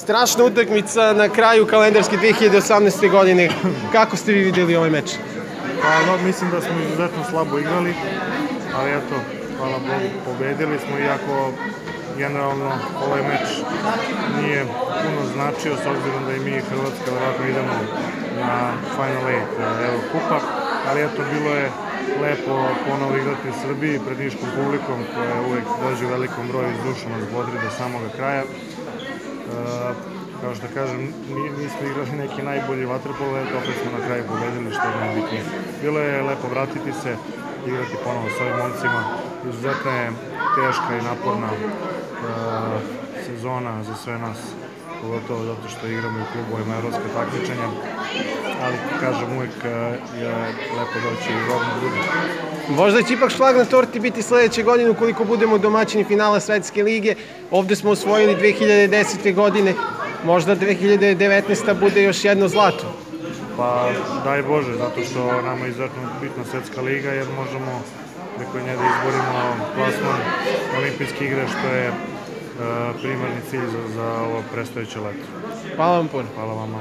Strašna utakmica na kraju kalendarske 2018. godine. Kako ste vi videli ovaj meč? Pa, no, mislim da smo izuzetno slabo igrali, ali eto, hvala Bogu, pobedili smo, iako generalno ovaj meč nije puno značio, s obzirom da i mi Hrvatska verovatno idemo na Final 8 Eurokupa, ali eto, bilo je lepo ponovo igrati u Srbiji pred niškom publikom koja uvek dođe u velikom broju iz duša nas bodri do samoga kraja. Kao što kažem, ni- nismo igrali neki najbolji vaterpolo, eto opet smo na kraju pobedili što je najbitnije. Bilo je lepo vratiti se, igrati ponovo s ovim momcima. Izuzetno je teška i naporna e, sezona za sve nas, pogotovo zato što igramo u klubovima evropske takmičenja, ali kažem uvek e, je lepo doći u rodnu drugu. Možda će ipak šlag na torti biti sledeće godine ukoliko budemo domaćini finala Svetske lige. Ovde smo osvojili 2010. godine. Možda 2019. bude još jedno zlato. Pa daj Bože, zato što nama je izuzetno bitna svetska liga jer možemo preko nje da izborimo plasman olimpijske igre što je e, primarni cilj za, za ovo predstojeće leto. Hvala vam puno. Hvala vama.